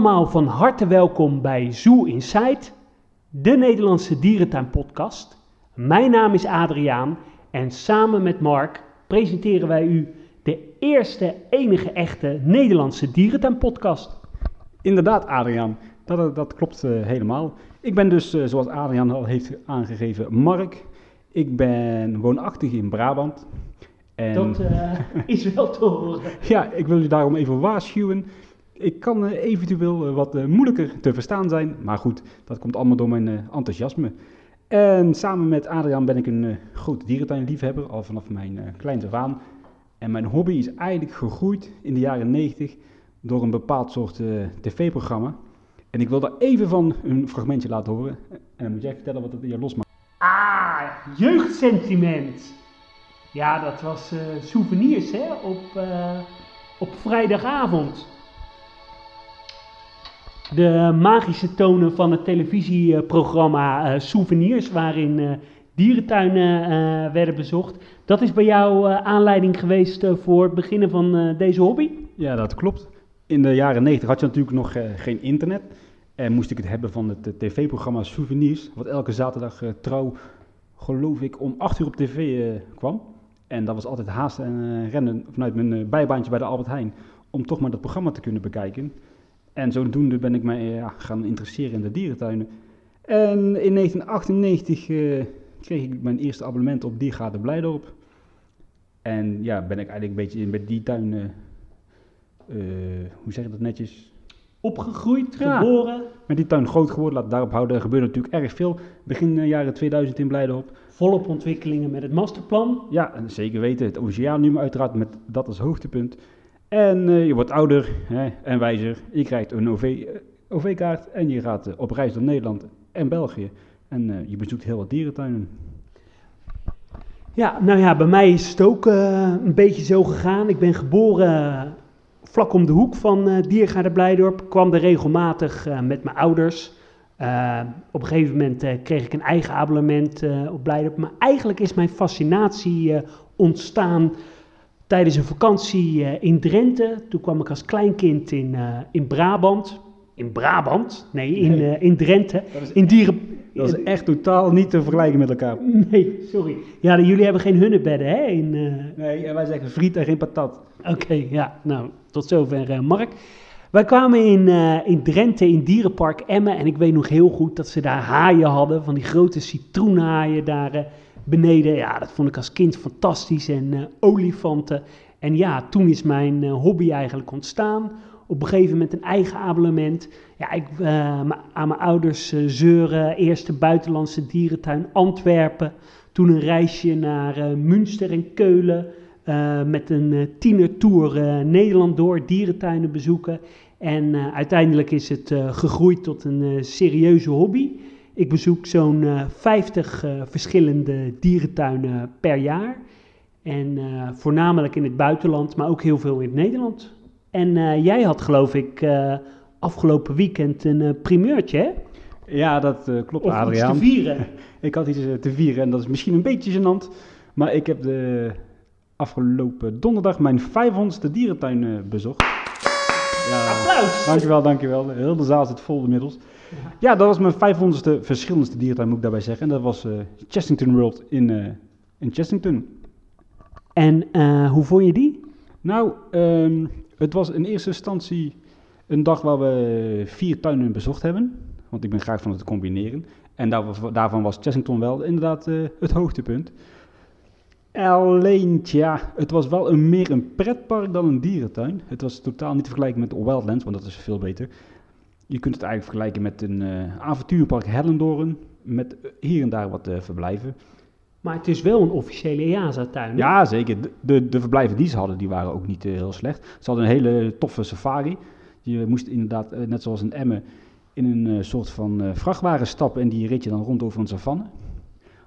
allemaal van harte welkom bij Zoo Inside, de Nederlandse dierentuinpodcast. Mijn naam is Adriaan en samen met Mark presenteren wij u de eerste enige echte Nederlandse dierentuinpodcast. Inderdaad, Adriaan. Dat, dat klopt uh, helemaal. Ik ben dus, uh, zoals Adriaan al heeft aangegeven, Mark. Ik ben woonachtig in Brabant. En... Dat uh, is wel te horen. ja, ik wil u daarom even waarschuwen. Ik kan eventueel wat moeilijker te verstaan zijn. Maar goed, dat komt allemaal door mijn enthousiasme. En samen met Adriaan ben ik een grote dierentuinliefhebber, al vanaf mijn kleins af. En mijn hobby is eigenlijk gegroeid in de jaren 90 door een bepaald soort tv-programma. En ik wil daar even van een fragmentje laten horen. En dan moet jij vertellen wat het hier losmaakt. Ah, jeugdsentiment. Ja, dat was souvenirs hè, op, op vrijdagavond. De magische tonen van het televisieprogramma uh, Souvenirs, waarin dierentuinen werden bezocht. Dat is bij jou aanleiding geweest voor het beginnen van deze hobby? Ja, dat klopt. In de jaren 90 had je natuurlijk nog geen internet. En moest ik het hebben van het tv-programma Souvenirs, wat elke zaterdag trouw geloof ik, om 8 uur op tv kwam. En dat was altijd haasten en rennen vanuit mijn bijbaantje bij de Albert Heijn. Om toch maar dat programma te kunnen bekijken. En zodoende ben ik mij ja, gaan interesseren in de dierentuinen. En in 1998 kreeg ik mijn eerste abonnement op Diergaarde Blijdorp. En ja, ben ik eigenlijk een beetje met die tuin, hoe zeg je dat netjes, opgegroeid, geboren. Met die tuin groot geworden, laat daarop houden. Er gebeurde natuurlijk erg veel begin uh, jaren 2000 in Blijdorp. Volop ontwikkelingen met het masterplan. Ja, zeker weten. Het oceaannummer uiteraard met dat als hoogtepunt. En uh, je wordt ouder hè, en wijzer. Je krijgt een OV-kaart eh, en je gaat op reis door Nederland en België. En je bezoekt heel wat dierentuinen. Ja, nou ja, bij mij is het ook een beetje zo gegaan. Ik ben geboren vlak om de hoek van uh, Diergaarde Blijdorp. Kwam er regelmatig met mijn ouders. Op een gegeven moment kreeg ik een eigen abonnement op Blijdorp. Maar eigenlijk is mijn fascinatie ontstaan tijdens een vakantie in Drenthe. Toen kwam ik als kleinkind in, in Brabant. In Brabant? Nee, in, nee. in Drenthe. In dieren, dat is echt totaal niet te vergelijken met elkaar. Nee, sorry. Ja, jullie hebben geen hunnebedden, hè? In, uh... Nee, en wij zeggen friet en geen patat. Oké, ja. Nou, tot zover, uh, Mark. Wij kwamen in, uh, in Drenthe in Dierenpark Emmen. En ik weet nog heel goed dat ze daar haaien hadden. Van die grote citroenhaaien daar beneden. Ja, dat vond ik als kind fantastisch. En olifanten. En ja, toen is mijn hobby eigenlijk ontstaan op een gegeven moment een eigen abonnement. Ja, ik, uh, aan mijn ouders uh, zeuren. Eerste buitenlandse dierentuin Antwerpen. Toen een reisje naar uh, Münster en Keulen. met een tienertour Nederland door, dierentuinen bezoeken. En uiteindelijk is het gegroeid tot een serieuze hobby. Ik bezoek zo'n 50 verschillende dierentuinen per jaar. En voornamelijk in het buitenland, maar ook heel veel in het Nederland. En jij had geloof ik afgelopen weekend een primeurtje, hè? Ja, dat klopt, of Adriaan. Iets te vieren. ik had iets te vieren en dat is misschien een beetje gênant. Maar ik heb de afgelopen donderdag mijn 500ste dierentuin bezocht. Ja, Applaus! Dankjewel, dankjewel. Heel de zaal zit vol inmiddels. Ja, dat was mijn 500ste verschillendste dierentuin, moet ik daarbij zeggen. En dat was Chessington World in, in Chessington. En hoe vond je die? Nou, um, het was in eerste instantie een dag waar we vier tuinen bezocht hebben. Want ik ben graag van het combineren. En daarvan was Chessington wel inderdaad uh, het hoogtepunt. Alleen, ja, het was wel een, meer een pretpark dan een dierentuin. Het was totaal niet te vergelijken met Wildlands, want dat is veel beter. Je kunt het eigenlijk vergelijken met een uh, avontuurpark Hellendoorn. Met hier en daar wat uh, verblijven. Maar het is wel een officiële EASA-tuin. Ja, zeker. De, de, verblijven die ze hadden, die waren ook niet heel slecht. Ze hadden een hele toffe safari. Je moest inderdaad, net zoals een Emmen, in een soort van vrachtwagen stappen en die rit je dan rond over een savanne.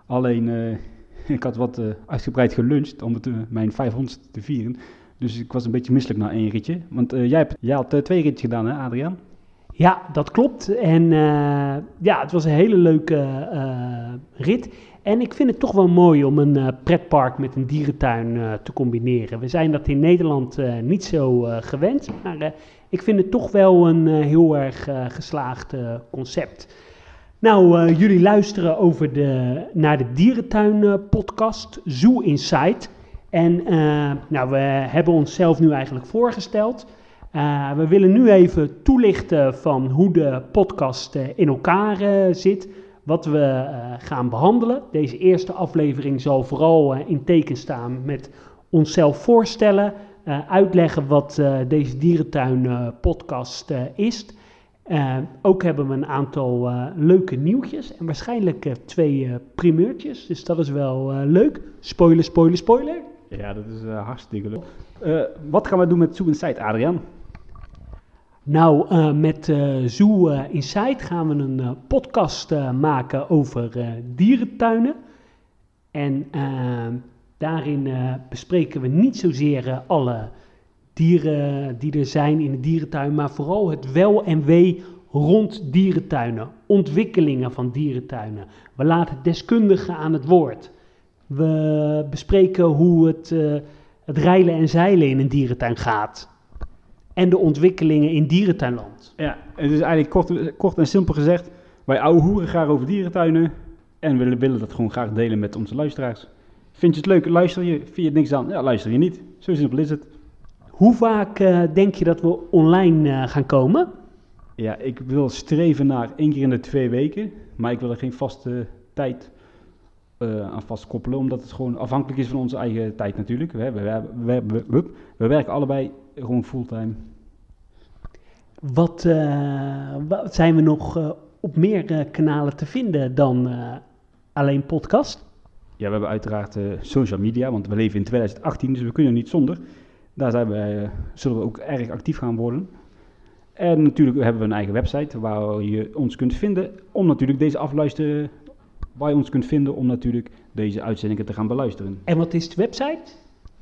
Alleen, ik had wat uitgebreid geluncht om het, mijn 500 te vieren. Dus ik was een beetje misselijk na één ritje. Want jij, hebt, jij had twee ritjes gedaan, hè, Adriaan? Ja, dat klopt. En ja, het was een hele leuke rit. En ik vind het toch wel mooi om een uh, pretpark met een dierentuin te combineren. We zijn dat in Nederland niet zo gewend, maar ik vind het toch wel een eh, heel erg eh, geslaagd eh, concept. Nou, eh, jullie luisteren over de, naar de dierentuin eh, podcast Zoo Insight. En eh, nou, we hebben onszelf nu eigenlijk voorgesteld. Eh, we willen nu even toelichten van hoe de podcast eh, in elkaar eh, zit. Wat we gaan behandelen. Deze eerste aflevering zal vooral in teken staan met onszelf voorstellen. uitleggen wat deze dierentuin podcast is. Ook hebben we een aantal leuke nieuwtjes en waarschijnlijk twee primeurtjes. Dus dat is wel leuk. Spoiler, spoiler, spoiler. Ja, dat is hartstikke leuk. Wat gaan we doen met Insight, Adriaan? Nou, eh, met eh Zoo eh, Insight gaan we een podcast maken over dierentuinen. En daarin bespreken we niet zozeer alle dieren die er zijn in de dierentuin, maar vooral het wel en wee rond dierentuinen, ontwikkelingen van dierentuinen. We laten deskundigen aan het woord. We bespreken hoe het, eh, het reilen en zeilen in een dierentuin gaat. En de ontwikkelingen in dierentuinland. Ja, het is eigenlijk kort, kort en simpel gezegd. Wij ouwe hoeren graag over dierentuinen. En we willen dat gewoon graag delen met onze luisteraars. Vind je het leuk? Luister je? Vind je het niks aan? Ja, luister je niet. Zo simpel is het. Hoe vaak eh, denk je dat we online eh, gaan komen? Ja, ik wil streven naar één keer in de twee weken. Maar ik wil er geen vaste tijd eh, aan vastkoppelen. Omdat het gewoon afhankelijk is van onze eigen tijd natuurlijk. We, we, we, we werken allebei gewoon fulltime. Wat, eh, wat zijn we nog eh, op meer eh, kanalen te vinden dan alleen podcast? Ja, we hebben uiteraard social media, want we leven in 2018, dus we kunnen niet zonder. Daar zijn wij, zullen we ook erg actief gaan worden. En natuurlijk hebben we een eigen website waar je ons kunt vinden om natuurlijk deze afluisteren, waar je ons kunt vinden om natuurlijk deze uitzendingen te gaan beluisteren. En wat is de website?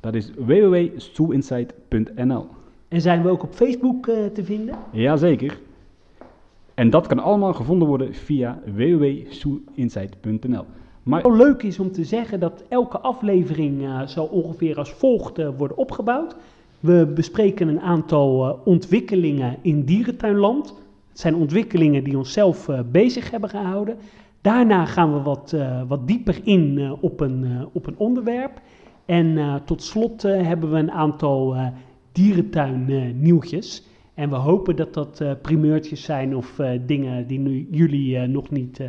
Dat is www.stoinsight.nl. En zijn we ook op Facebook eh, te vinden? Jazeker. En dat kan allemaal gevonden worden via www.stoinsight.nl. Maar Wel leuk is om te zeggen dat elke aflevering eh, zal ongeveer als volgt eh, worden opgebouwd. We bespreken een aantal ontwikkelingen in dierentuinland. Het zijn ontwikkelingen die onszelf bezig hebben gehouden. Daarna gaan we wat, wat dieper in op, een, op een onderwerp. En eh, tot slot eh, hebben we een aantal eh dierentuin eh, nieuwtjes. En we hopen dat dat primeurtjes zijn of dingen die nu, jullie nog niet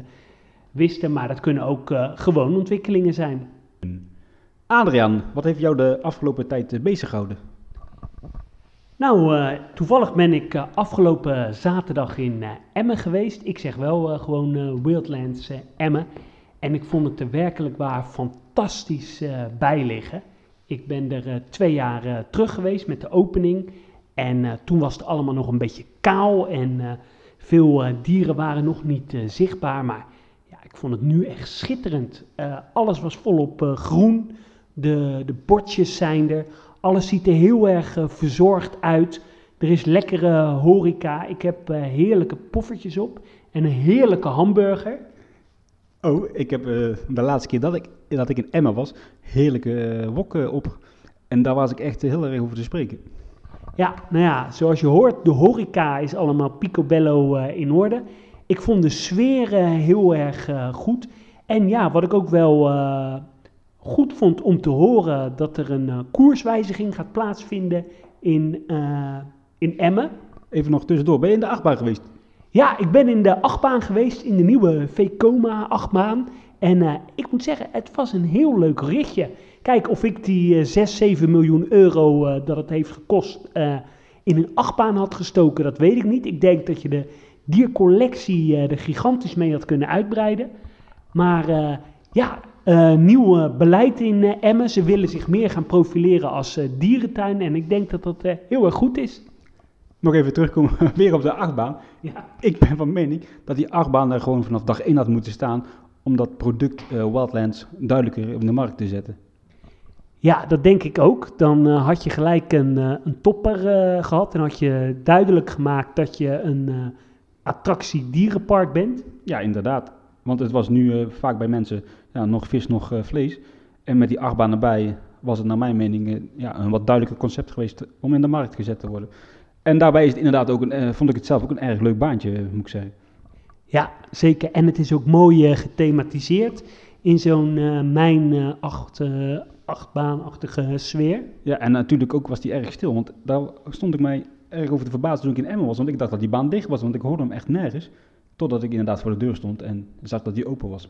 wisten. Maar dat kunnen ook gewoon ontwikkelingen zijn. Adriaan, wat heeft jou de afgelopen tijd bezig gehouden? Nou, toevallig ben ik afgelopen zaterdag in Emmen geweest. Ik zeg wel gewoon Wildlands Emmen. En ik vond het er werkelijk waar fantastisch eh, bij liggen. Ik ben er eh, twee jaar eh, terug geweest met de opening. En toen was het allemaal nog een beetje kaal en veel dieren waren nog niet zichtbaar. Maar ja, ik vond het nu echt schitterend. Alles was volop groen. De, de bordjes zijn er. Alles ziet er heel erg verzorgd uit. Er is lekkere horeca. Ik heb heerlijke poffertjes op en een heerlijke hamburger. Oh, ik heb de laatste keer dat ik, dat ik in Emma was, heerlijke eh, wokken op. En daar was ik echt heel erg over te spreken. Ja, nou ja, zoals je hoort, de horeca is allemaal picobello eh, in orde. Ik vond de sfeer eh, heel erg eh, goed. En ja, wat ik ook wel eh, goed vond om te horen, dat er een eh, koerswijziging gaat plaatsvinden in, eh, in Emmen. Even nog tussendoor, ben je in de achtbaan geweest? Ja, ik ben in de achtbaan geweest, in de nieuwe Vekoma achtbaan. En eh, ik moet zeggen, het was een heel leuk ritje. Kijk, of ik die eh 6, 7 miljoen euro eh, dat het heeft gekost eh, in een achtbaan had gestoken, dat weet ik niet. Ik denk dat je de diercollectie er gigantisch mee had kunnen uitbreiden. Maar ja, nieuw beleid in Emmen. Ze willen zich meer gaan profileren als dierentuin. En ik denk dat dat heel erg goed is. Nog even terugkomen, weer op de achtbaan. Ja. Ik ben van mening dat die achtbaan er gewoon vanaf dag 1 had moeten staan om dat product eh, Wildlands duidelijker in de markt te zetten. Ja, dat denk ik ook. Dan eh, had je gelijk een, eh, een topper eh, gehad en had je duidelijk gemaakt dat je een attractie dierenpark bent. Ja, inderdaad. Want het was nu vaak bij mensen ja, nog vis, nog vlees. En met die achtbaan erbij was het naar mijn mening ja, een wat duidelijker concept geweest om in de markt gezet te worden. En daarbij is het inderdaad ook een, vond ik het zelf ook een erg leuk baantje, moet ik zeggen. Ja, zeker. En het is ook mooi eh, gethematiseerd in zo'n eh, mijn eh, acht, achtbaanachtige sfeer. Ja, en natuurlijk ook was die erg stil, want daar stond ik mij erg over te verbazen toen ik in Emmen was. Want ik dacht dat die baan dicht was, want ik hoorde hem echt nergens. Totdat ik inderdaad voor de deur stond en zag dat die open was.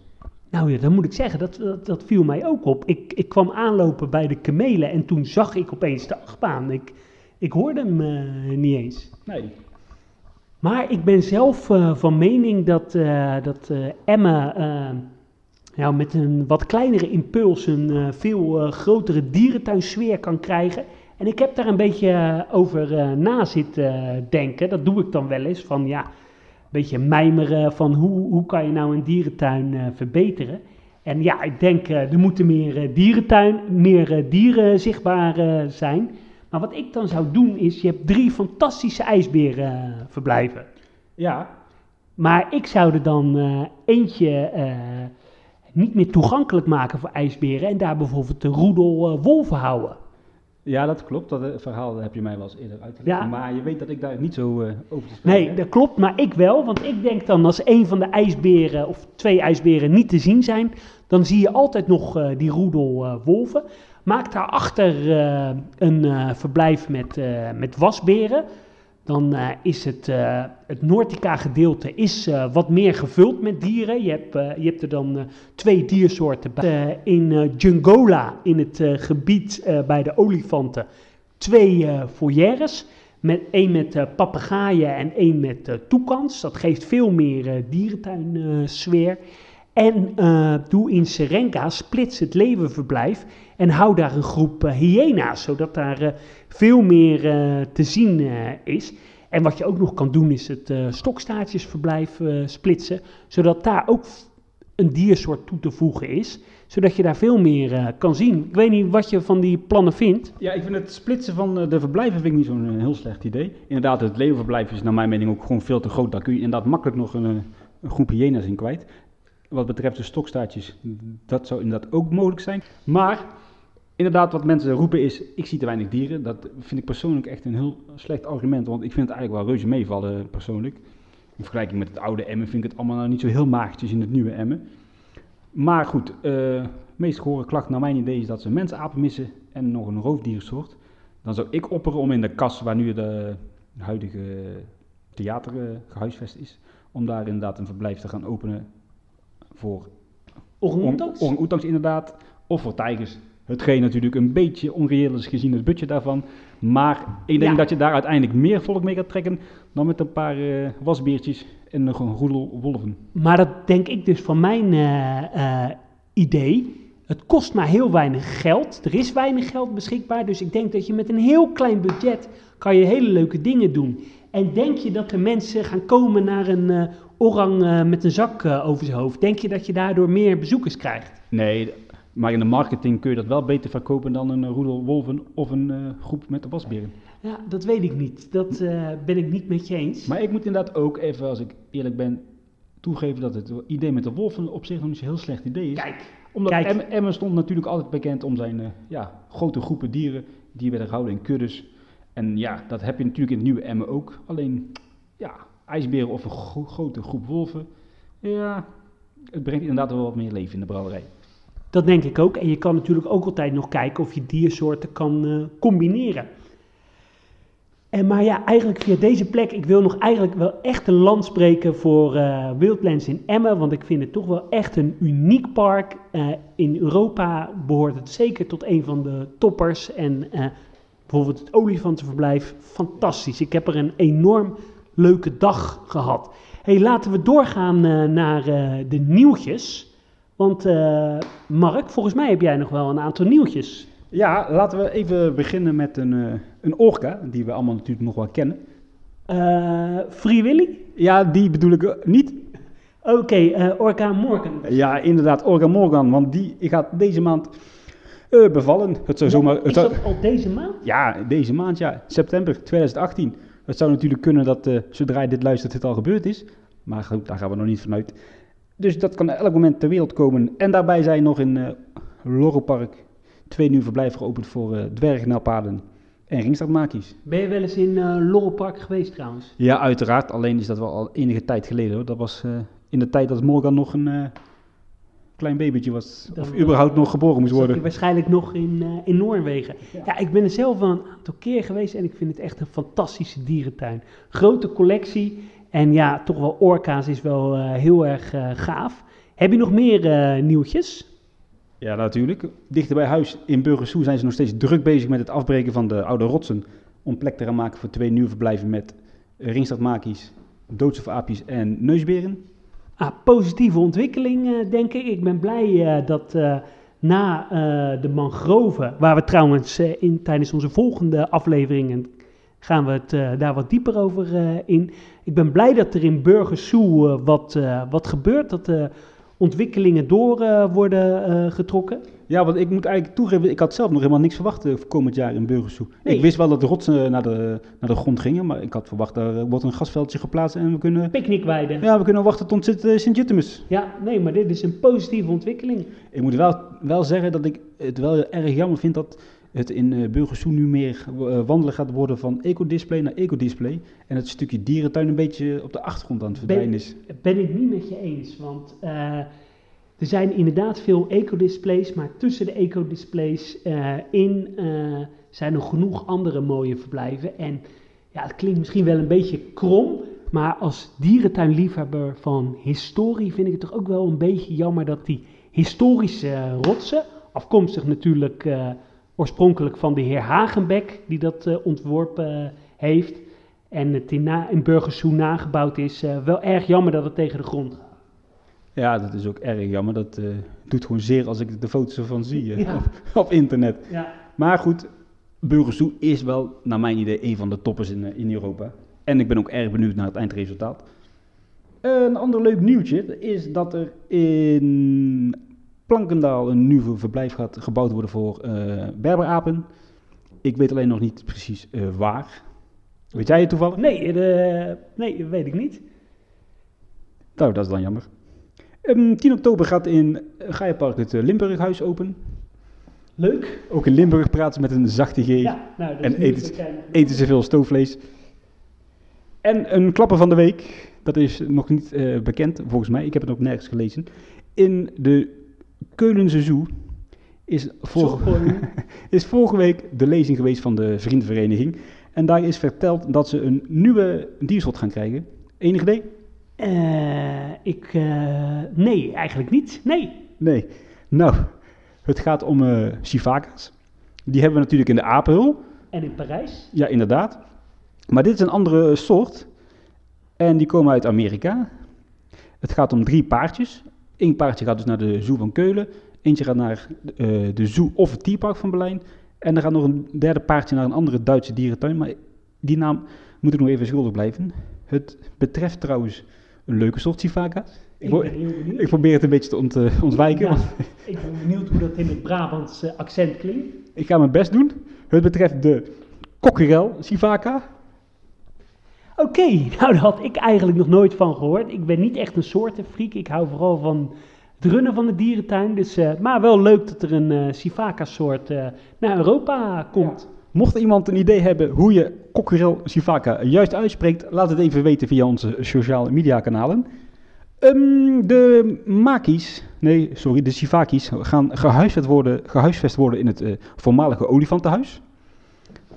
Nou ja, dan moet ik zeggen, dat, dat, dat viel mij ook op. Ik, ik kwam aanlopen bij de kamelen en toen zag ik opeens de achtbaan. Ik, ik hoorde hem niet eens. Nee. Maar ik ben zelf eh, van mening dat, eh dat eh, Emma nou, met een wat kleinere impuls een veel grotere dierentuinsfeer kan krijgen. En ik heb daar een beetje over na zitten denken. Dat doe ik dan wel eens. Van ja, een beetje mijmeren van hoe, hoe kan je nou een dierentuin verbeteren. En ja, ik denk er moeten meer dierentuin, meer dieren zichtbaar zijn. Maar wat ik dan zou doen is, je hebt drie fantastische ijsberenverblijven. Ja, Maar ik zou er dan eh, eentje eh, niet meer toegankelijk maken voor ijsberen en daar bijvoorbeeld de roedel eh, wolven houden. ja, dat klopt. Dat eh, verhaal heb je mij wel eens eerder uitgelegd. Ja. Maar je weet dat ik daar niet zo eh, over te spreken Nee, dat klopt, maar ik wel. Want ik denk dan als een van de ijsberen of twee ijsberen niet te zien zijn, dan zie je altijd nog eh, die roedel eh, wolven. Maak daarachter eh een eh, verblijf met, eh, met wasberen. Dan is het, het Noordica gedeelte is, wat meer gevuld met dieren. Je hebt, je hebt er dan twee diersoorten bij. In Jungola, in het gebied bij de olifanten, twee foyeres. Met, één met papegaaien en één met toekans. Dat geeft veel meer eh dierentuinsfeer. En eh, doe in Serenga, splits het leeuwenverblijf en hou daar een groep eh, hyena's, zodat daar eh, veel meer te zien is. En wat je ook nog kan doen is het stokstaartjesverblijf splitsen, zodat daar ook een diersoort toe te voegen is, zodat je daar veel meer kan zien. Ik weet niet wat je van die plannen vindt. Ja, ik vind het splitsen van de verblijven vind ik niet zo'n heel slecht idee. Inderdaad, het leeuwenverblijf is naar mijn mening ook gewoon veel te groot. Daar kun je inderdaad makkelijk nog een, een groep hyena's in kwijt. Wat betreft de stokstaartjes, dat zou inderdaad ook mogelijk zijn. Maar inderdaad, wat mensen roepen is, ik zie te weinig dieren. Dat vind ik persoonlijk echt een heel slecht argument, want ik vind het eigenlijk wel reuze meevallen persoonlijk. In vergelijking met het oude Emmen vind ik het allemaal nou niet zo heel maagdjes in het nieuwe Emmen. Maar goed, eh meest gehoorde klacht naar mijn idee is dat ze mensapen missen en nog een roofdiersoort. Dan zou ik opperen om in de kas waar nu de huidige theater eh, gehuisvest is, om daar inderdaad een verblijf te gaan openen voor Orang-oetangs? inderdaad, of voor tijgers. Hetgeen natuurlijk een beetje onreëel is gezien het budget daarvan. Maar ik denk Ja. dat je daar uiteindelijk meer volk mee gaat trekken dan met een paar eh, wasbeertjes en nog een roedel wolven. Maar dat denk ik dus van mijn eh, eh, idee. Het kost maar heel weinig geld. Er is weinig geld beschikbaar. Dus ik denk dat je met een heel klein budget kan je hele leuke dingen doen. En denk je dat er mensen gaan komen naar een orang eh, met een zak eh, over zijn hoofd? Denk je dat je daardoor meer bezoekers krijgt? Nee, maar in de marketing kun je dat wel beter verkopen dan een eh, roedel wolven of een groep met de wasberen. Ja, dat weet ik niet. Dat ben ik niet met je eens. Maar ik moet inderdaad ook even, als ik eerlijk ben, toegeven dat het idee met de wolven op zich nog niet zo'n heel slecht idee is. Kijk, Omdat Kijk. Emmen, stond natuurlijk altijd bekend om zijn ja, grote groepen dieren die werden gehouden in kuddes. En ja, dat heb je natuurlijk in het nieuwe Emmen ook. Alleen, ja, ijsberen of een gro- grote groep wolven. Ja, het brengt inderdaad wel wat meer leven in de brouwerij. Dat denk ik ook. En je kan natuurlijk ook altijd nog kijken of je diersoorten kan eh, combineren. En maar ja, eigenlijk via deze plek, ik wil nog eigenlijk wel echt een land spreken voor eh Wildlands in Emmen. Want ik vind het toch wel echt een uniek park. Eh, in Europa behoort het zeker tot een van de toppers. En bijvoorbeeld het olifantenverblijf, fantastisch. Ik heb er een enorm leuke dag gehad. hey, laten we doorgaan eh, naar eh, de nieuwtjes. Want eh, Mark, volgens mij heb jij nog wel een aantal nieuwtjes. Ja, laten we even beginnen met een, een orka, die we allemaal natuurlijk nog wel kennen. Eh Free Willy? Ja, die bedoel ik niet. Oké, eh, Orca Morgan. Ja, inderdaad, Orga Morgan, want die gaat deze maand bevallen. Het zou zomaar... Het Is zou, dat al deze maand? Ja, deze maand, ja. September 2018. Het zou natuurlijk kunnen dat eh, zodra je dit luistert het al gebeurd is. Maar goed, daar gaan we nog niet vanuit. Dus dat kan elk moment ter wereld komen. En daarbij zijn nog in eh Lorelpark twee nieuwe verblijven geopend voor eh dwergnelpaden en Ringstadmakies. Ben je wel eens in uh, Lorelpark geweest trouwens? Ja, uiteraard. Alleen is dat wel al enige tijd geleden hoor. Dat was uh, in de tijd dat Morgan nog een uh, klein babytje was. Dan, of überhaupt nog geboren moest worden. Waarschijnlijk nog in, in Noorwegen. Ja. ja. ik ben er zelf wel een aantal keer geweest en ik vind het echt een fantastische dierentuin. Grote collectie en ja, toch wel orka's is wel heel erg gaaf. Heb je nog meer nieuwtjes? Ja, natuurlijk. Dichter bij huis in Burgersoe zijn ze nog steeds druk bezig met het afbreken van de oude rotsen. Om plek te gaan maken voor twee nieuwe verblijven met ringstadmakies, doodsofaapjes en neusberen. Ah, positieve ontwikkeling, uh, denk ik. Ik ben blij uh, dat uh, na de mangroven, waar we trouwens in, tijdens onze volgende afleveringen gaan we het daar wat dieper over in. Ik ben blij dat er in Burgersoe wat, wat gebeurt. Dat ontwikkelingen door uh, worden uh, getrokken? Ja, want ik moet eigenlijk toegeven, ik had zelf nog helemaal niks verwacht voor komend jaar in Burgersoe. Nee. Ik wist wel dat de rotsen naar de, naar de grond gingen, maar ik had verwacht, er wordt een gasveldje geplaatst en we kunnen... Picknickweiden. Ja, we kunnen wachten tot Sint-Juttemus. Ja, nee, maar dit is een positieve ontwikkeling. Ik moet wel, wel zeggen dat ik het wel erg jammer vind dat het in uh, nu meer uh, wandelen gaat worden van ecodisplay naar ecodisplay. En het stukje dierentuin een beetje op de achtergrond aan het verdwijnen is. Ben ik niet met je eens, want uh, er zijn inderdaad veel ecodisplays, maar tussen de ecodisplays in zijn er genoeg andere mooie verblijven. En ja, het klinkt misschien wel een beetje krom, maar als dierentuinliefhebber van historie vind ik het toch ook wel een beetje jammer dat die historische rotsen, afkomstig natuurlijk oorspronkelijk van de heer Hagenbeck, die dat uh, ontworpen uh, heeft. En het in, na, in Burgersoe nagebouwd is. Uh, wel erg jammer dat het tegen de grond gaat. Ja, dat is ook erg jammer. Dat doet gewoon zeer als ik de foto's ervan zie ja. op, op, internet. Ja. Maar goed, Burgersoe is wel, naar mijn idee, een van de toppers in, in Europa. En ik ben ook erg benieuwd naar het eindresultaat. Een ander leuk nieuwtje is dat er in Plankendaal een nieuw verblijf gaat gebouwd worden voor uh, berberapen. Ik weet alleen nog niet precies uh, waar. Weet jij het toevallig? Nee, de, nee, weet ik niet. Nou, dat is dan jammer. Um, ehm, 10 oktober gaat in Gaiapark het Limburghuis open. Leuk. Ook in Limburg praten ze met een zachte G. Ja, nou, en eten, eten ze veel stoofvlees. En een klapper van de week, dat is nog niet uh, bekend volgens mij. Ik heb het ook nergens gelezen. In de Keulense Zoo is vorige, is vorige week de lezing geweest van de Vriendenvereniging. En daar is verteld dat ze een nieuwe diersoort gaan krijgen. Enig idee? Uh, ik, uh, nee, eigenlijk niet. Nee. Nee. Nou, het gaat om uh, Sivaka's. Die hebben we natuurlijk in de apenhul. En in Parijs. Ja, inderdaad. Maar dit is een andere soort. En die komen uit Amerika. Het gaat om drie paardjes. Eén paardje gaat dus naar de Zoo van Keulen. Eentje gaat naar uh, de Zoo of het Tierpark van Berlijn. En er gaat nog een derde paardje naar een andere Duitse dierentuin. Maar die naam moet ik nog even schuldig blijven. Het betreft trouwens een leuke soort Sivaka. Ik, ik, ik, probeer het een beetje te ont, uh, ontwijken. Ja, ik ben benieuwd hoe dat in het Brabants accent klinkt. Ik ga mijn best doen. Het betreft de kokkerel Sivaka. Oké, nou daar had ik eigenlijk nog nooit van gehoord. Ik ben niet echt een soortenfreak. Ik hou vooral van het runnen van de dierentuin. Dus, uh, maar wel leuk dat er een uh, Sivaka-soort uh, naar Europa komt. Mocht iemand een idee hebben hoe je Cockerel Sivaka juist uitspreekt, laat het even weten via onze sociale media kanalen. Um, de Makis, nee, sorry, de Sivakis gaan gehuisvest worden, gehuisvest worden in het voormalige olifantenhuis.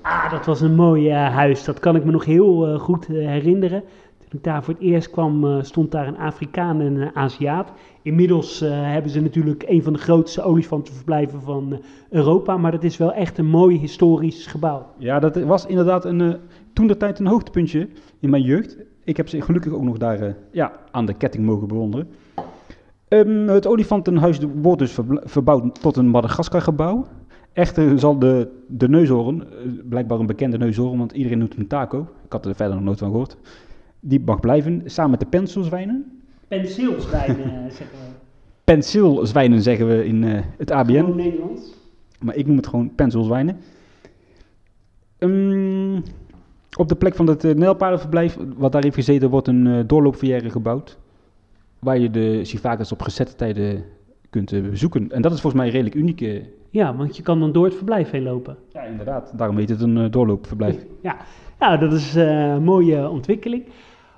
Ah, dat was een mooi uh, huis. Dat kan ik me nog heel uh, goed uh, herinneren. Toen ik daar voor het eerst kwam, stond daar een Afrikaan en een Aziat. Inmiddels hebben ze natuurlijk een van de grootste olifantenverblijven van Europa. Maar dat is wel echt een mooi historisch gebouw. Ja, dat was inderdaad een, toen de tijd een hoogtepuntje in mijn jeugd. Ik heb ze gelukkig ook nog daar ja, aan de ketting mogen bewonderen. Um, het olifantenhuis wordt dus verbouwd tot een Madagaskar gebouw. Echter zal de, de neushoorn, eh, blijkbaar een bekende neushoorn, want iedereen noemt hem taco. Ik had er verder nog nooit van gehoord. Die mag blijven, samen met de penseelzwijnen. Penseelzwijnen eh, zeggen we. Penseelzwijnen zeggen we in uh, het ABN. Gewoon Nederlands. Maar ik noem het gewoon penseelzwijnen. Um, op de plek van het uh, Nijlpaardenverblijf, wat daar heeft gezeten, wordt een uh, gebouwd. Waar je de Sivakas op gezette tijden kunt eh, bezoeken. En dat is volgens mij redelijk uniek. Ja, want je kan dan door het verblijf heen lopen. ja, inderdaad. Daarom heet het een eh, doorloopverblijf. Ja, nou, dat is eh, een mooie ontwikkeling.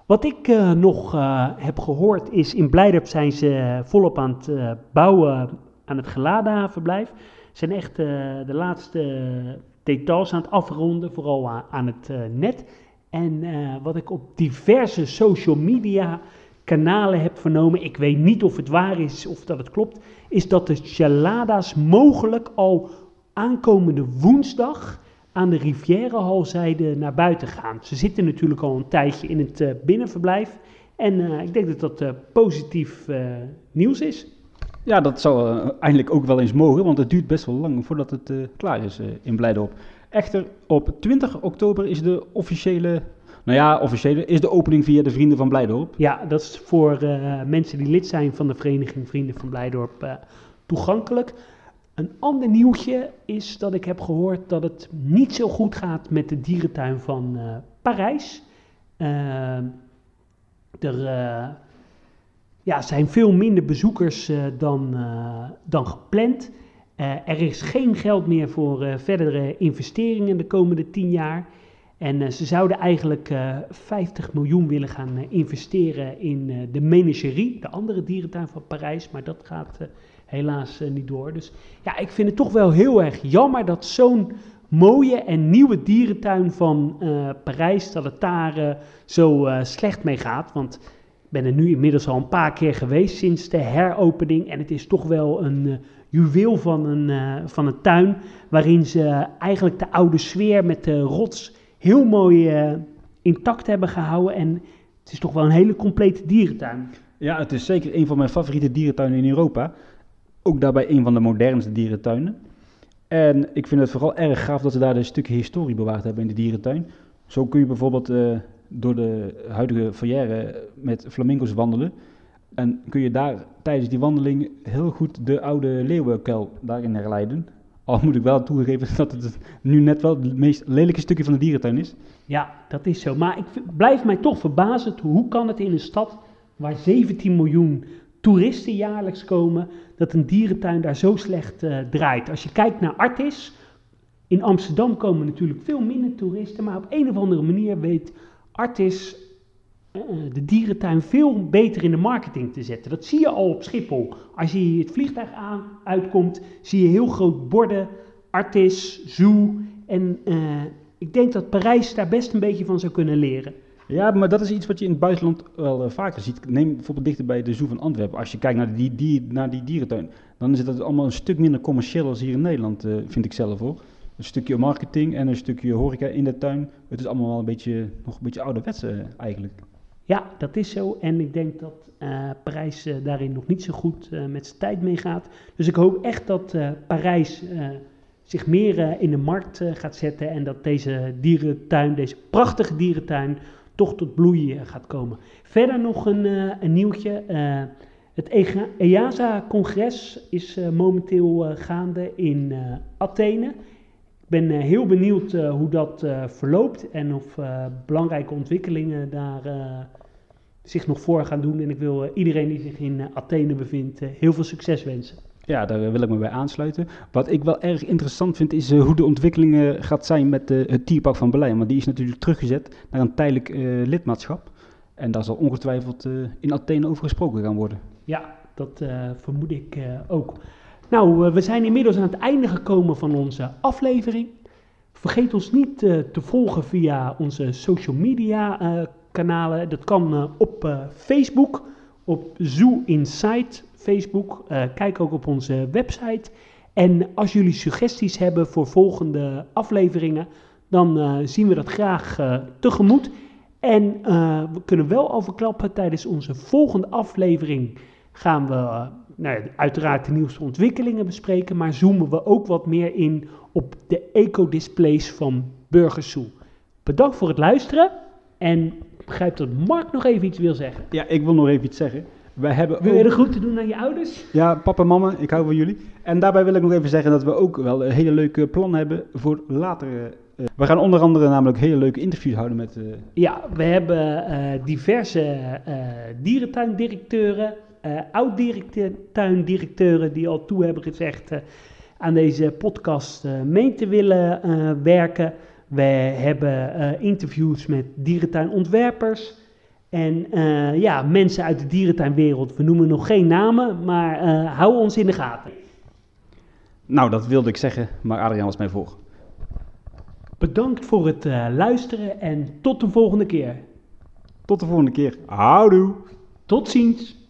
Wat ik nog heb gehoord is, in Blijdorp zijn ze volop aan het bouwen aan het Gelada-verblijf. Ze zijn echt de laatste details aan het afronden, vooral aan, aan het net. En wat ik op diverse social media kanalen heb vernomen, ik weet niet of het waar is of dat het klopt, is dat de Chalada's mogelijk al aankomende woensdag aan de Rivierenhalzijde naar buiten gaan. Ze zitten natuurlijk al een tijdje in het eh, binnenverblijf. En eh, ik denk dat dat eh, positief nieuws is. Ja, dat zou eindelijk ook wel eens mogen, want het duurt best wel lang voordat het klaar is in Blijdorp. Echter, op 20 oktober is de officiële, nou ja, officiële, is de opening via de Vrienden van Blijdorp. Ja, dat is voor eh, mensen die lid zijn van de vereniging Vrienden van Blijdorp eh, toegankelijk. Een ander nieuwtje is dat ik heb gehoord dat het niet zo goed gaat met de dierentuin van eh, Parijs. Eh, er ja, zijn veel minder bezoekers dan, dan gepland. Er is geen geld meer voor verdere investeringen de komende 10 jaar. En eh, ze zouden eigenlijk eh, 50 miljoen willen gaan eh, investeren in eh, de menagerie, de andere dierentuin van Parijs. Maar dat gaat eh, helaas eh, niet door. Dus ja, ik vind het toch wel heel erg jammer dat zo'n mooie en nieuwe dierentuin van eh, Parijs, dat het daar eh, zo eh, slecht mee gaat. Want ik ben er nu inmiddels al een paar keer geweest sinds de heropening. En het is toch wel een eh, juweel van een, eh, van een tuin. Waarin ze eigenlijk de oude sfeer met de rots heel mooi eh, intact hebben gehouden. En het is toch wel een hele complete dierentuin. Ja, het is zeker een van mijn favoriete dierentuinen in Europa. Ook daarbij een van de modernste dierentuinen. En ik vind het vooral erg gaaf dat ze daar een stukje historie bewaard hebben in de dierentuin. Zo kun je bijvoorbeeld eh, door de huidige foyer met flamingo's wandelen. En kun je daar tijdens die wandeling heel goed de oude leeuwenkuil daarin herleiden. Al moet ik wel toegeven dat het nu net wel het meest lelijke stukje van de dierentuin is. Ja, dat is zo. Maar ik blijf mij toch verbazen. Hoe kan het in een stad waar 17 miljoen toeristen jaarlijks komen, dat een dierentuin daar zo slecht eh, draait? Als je kijkt naar Artis, in Amsterdam komen natuurlijk veel minder toeristen, maar op een of andere manier weet Artis de dierentuin veel beter in de marketing te zetten. Dat zie je al op Schiphol. Als je het vliegtuig aan, uitkomt, zie je heel groot borden, Artis, Zoo. En eh, ik denk dat Parijs daar best een beetje van zou kunnen leren. Ja, maar dat is iets wat je in het buitenland wel eh, vaker ziet. Neem bijvoorbeeld dichter bij de Zoo van Antwerpen. Als je kijkt naar die, naar die dierentuin, dan is het allemaal een stuk minder commercieel als hier in Nederland, eh, vind ik zelf hoor. Een stukje marketing en een stukje horeca in de tuin. Het is allemaal wel een beetje, nog een beetje ouderwets eh, eigenlijk. Ja, dat is zo. En ik denk dat eh, Parijs eh, daarin nog niet zo goed eh, met zijn tijd meegaat. Dus ik hoop echt dat Parijs zich meer in de markt gaat zetten. En dat deze dierentuin, deze prachtige dierentuin, toch tot bloei gaat komen. Verder nog een, een nieuwtje. Het EASA-congres is eh, momenteel gaande in Athene. Ik ben eh, heel benieuwd eh, hoe dat eh, verloopt en of belangrijke ontwikkelingen daar zich nog voor gaan doen. En ik wil iedereen die zich in Athene bevindt heel veel succes wensen. Ja, daar wil ik me bij aansluiten. Wat ik wel erg interessant vind, is hoe de ontwikkeling eh, gaat zijn met het Tierpark van Berlijn. Want die is natuurlijk teruggezet naar een tijdelijk lidmaatschap. En daar zal ongetwijfeld in Athene over gesproken gaan worden. Ja, dat vermoed ik ook. Nou, eh, we zijn inmiddels aan het einde gekomen van onze aflevering. Vergeet ons niet eh, te volgen via onze social media eh, kanalen. Dat kan op Facebook, op Zoo Insight Facebook. Kijk ook op onze website. En als jullie suggesties hebben voor volgende afleveringen, dan zien we dat graag tegemoet. En we kunnen wel al verklappen, tijdens onze volgende aflevering gaan we nou ja, uiteraard de nieuwste ontwikkelingen bespreken, maar zoomen we ook wat meer in op de ecodisplays van Burgers Zoo. Bedankt voor het luisteren en begrijp dat Mark nog even iets wil zeggen. Ja, ik wil nog even iets zeggen. Wij hebben Wil je de groeten doen aan je ouders? Ja, papa en mama, ik hou van jullie. En daarbij wil ik nog even zeggen dat we ook wel een hele leuke plan hebben voor later. eh, we gaan onder andere namelijk hele leuke interviews houden met... eh, Ja, we hebben eh, diverse eh, dierentuindirecteuren, eh oud-tuindirecteuren die al toe hebben gezegd eh, aan deze podcast eh, mee te willen werken. We hebben interviews met dierentuinontwerpers en ja, mensen uit de dierentuinwereld. We noemen nog geen namen, maar hou ons in de gaten. Nou, dat wilde ik zeggen, maar Adriaan was mij voor. Bedankt voor het luisteren en tot de volgende keer. Tot de volgende keer. Houdoe! Tot ziens.